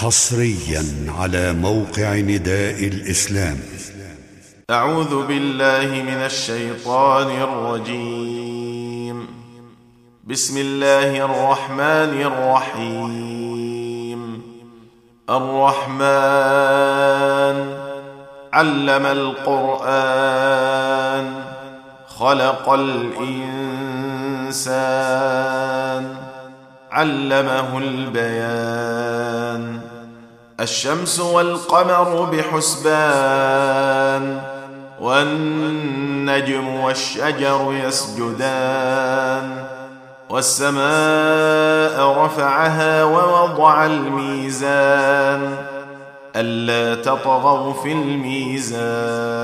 حصريا على موقع نداء الإسلام. أعوذ بالله من الشيطان الرجيم. بسم الله الرحمن الرحيم. الرحمن علم القرآن خلق الإنسان علمه البيان. الشمس والقمر بحسبان والنجم والشجر يسجدان والسماء رفعها ووضع الميزان ألا تطغوا في الميزان.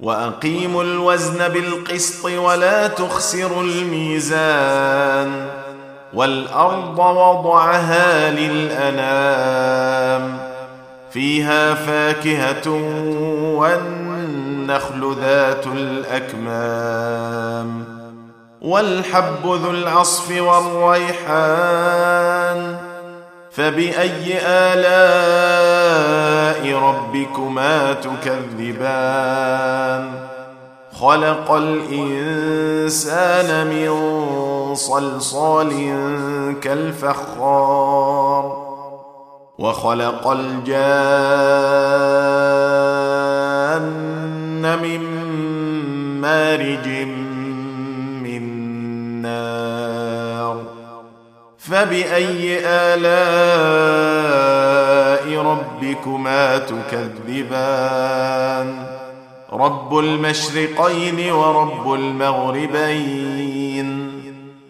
وأقيموا الوزن بالقسط ولا تخسروا الميزان. والأرض وضعها للأنام فيها فاكهة والنخل ذات الأكمام والحب ذو العصف والريحان فبأي آلاء ربكما تكذبان خلق الإنسان من صلصال كالفخار وخلق الجان من مارج من نار فبأي آلاء ربكما تكذبان؟ رب المشرقين ورب المغربين.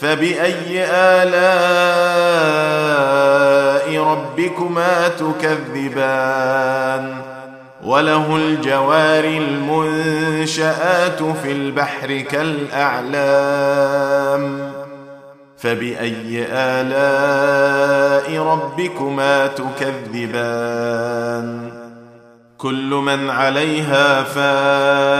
فبأي آلاء ربكما تكذبان؟ وله الجوار المنشآت في البحر كالأعلام. فبأي آلاء ربكما تكذبان؟ كل من عليها فان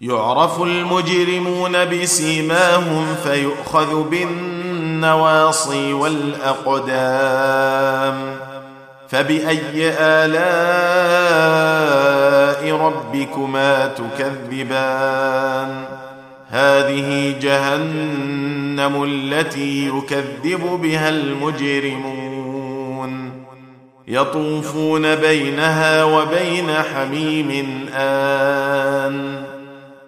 يعرف المجرمون بسيماهم فيؤخذ بالنواصي والأقدام. فبأي آلاء ربكما تكذبان؟ هذه جهنم التي يكذب بها المجرمون. يطوفون بينها وبين حميم آن.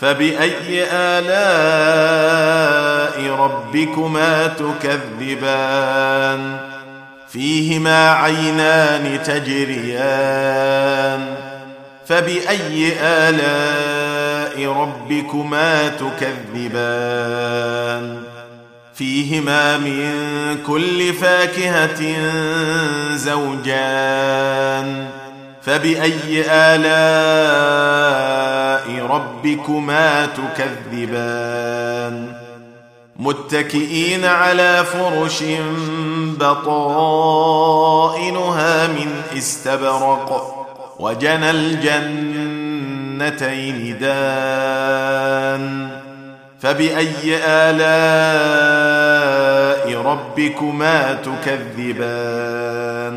فبأي آلاء ربكما تكذبان؟ فيهما عينان تجريان. فبأي آلاء ربكما تكذبان؟ فيهما من كل فاكهة زوجان. فبأي آلاء ربكما تكذبان؟ متكئين على فرش بطائنها من استبرق وجنى الجنه جنتين دان. فبأي آلاء ربكما تكذبان؟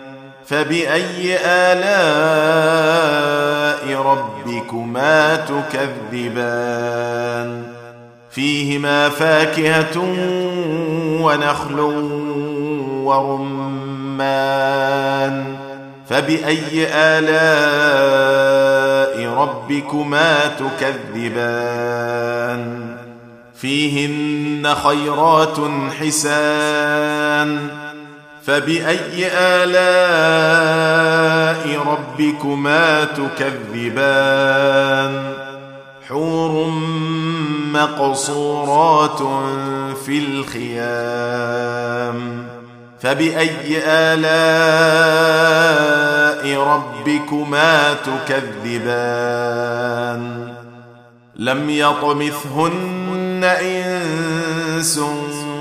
فبأي آلاء ربكما تكذبان؟ فيهما فاكهة ونخل ورمان. فبأي آلاء ربكما تكذبان؟ فيهن خيرات حسان. فبأي آلاء ربكما تكذبان؟ حور مقصورات في الخيام. فبأي آلاء ربكما تكذبان؟ لم يطمثهن إنس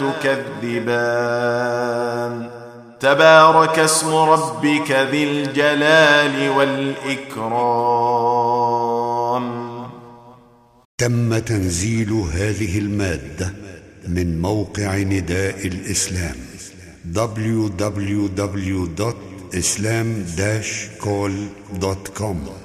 تكذبان. تبارك اسم ربك ذي الجلال والإكرام. تم تنزيل هذه المادة من موقع نداء الإسلام www.islam-call.com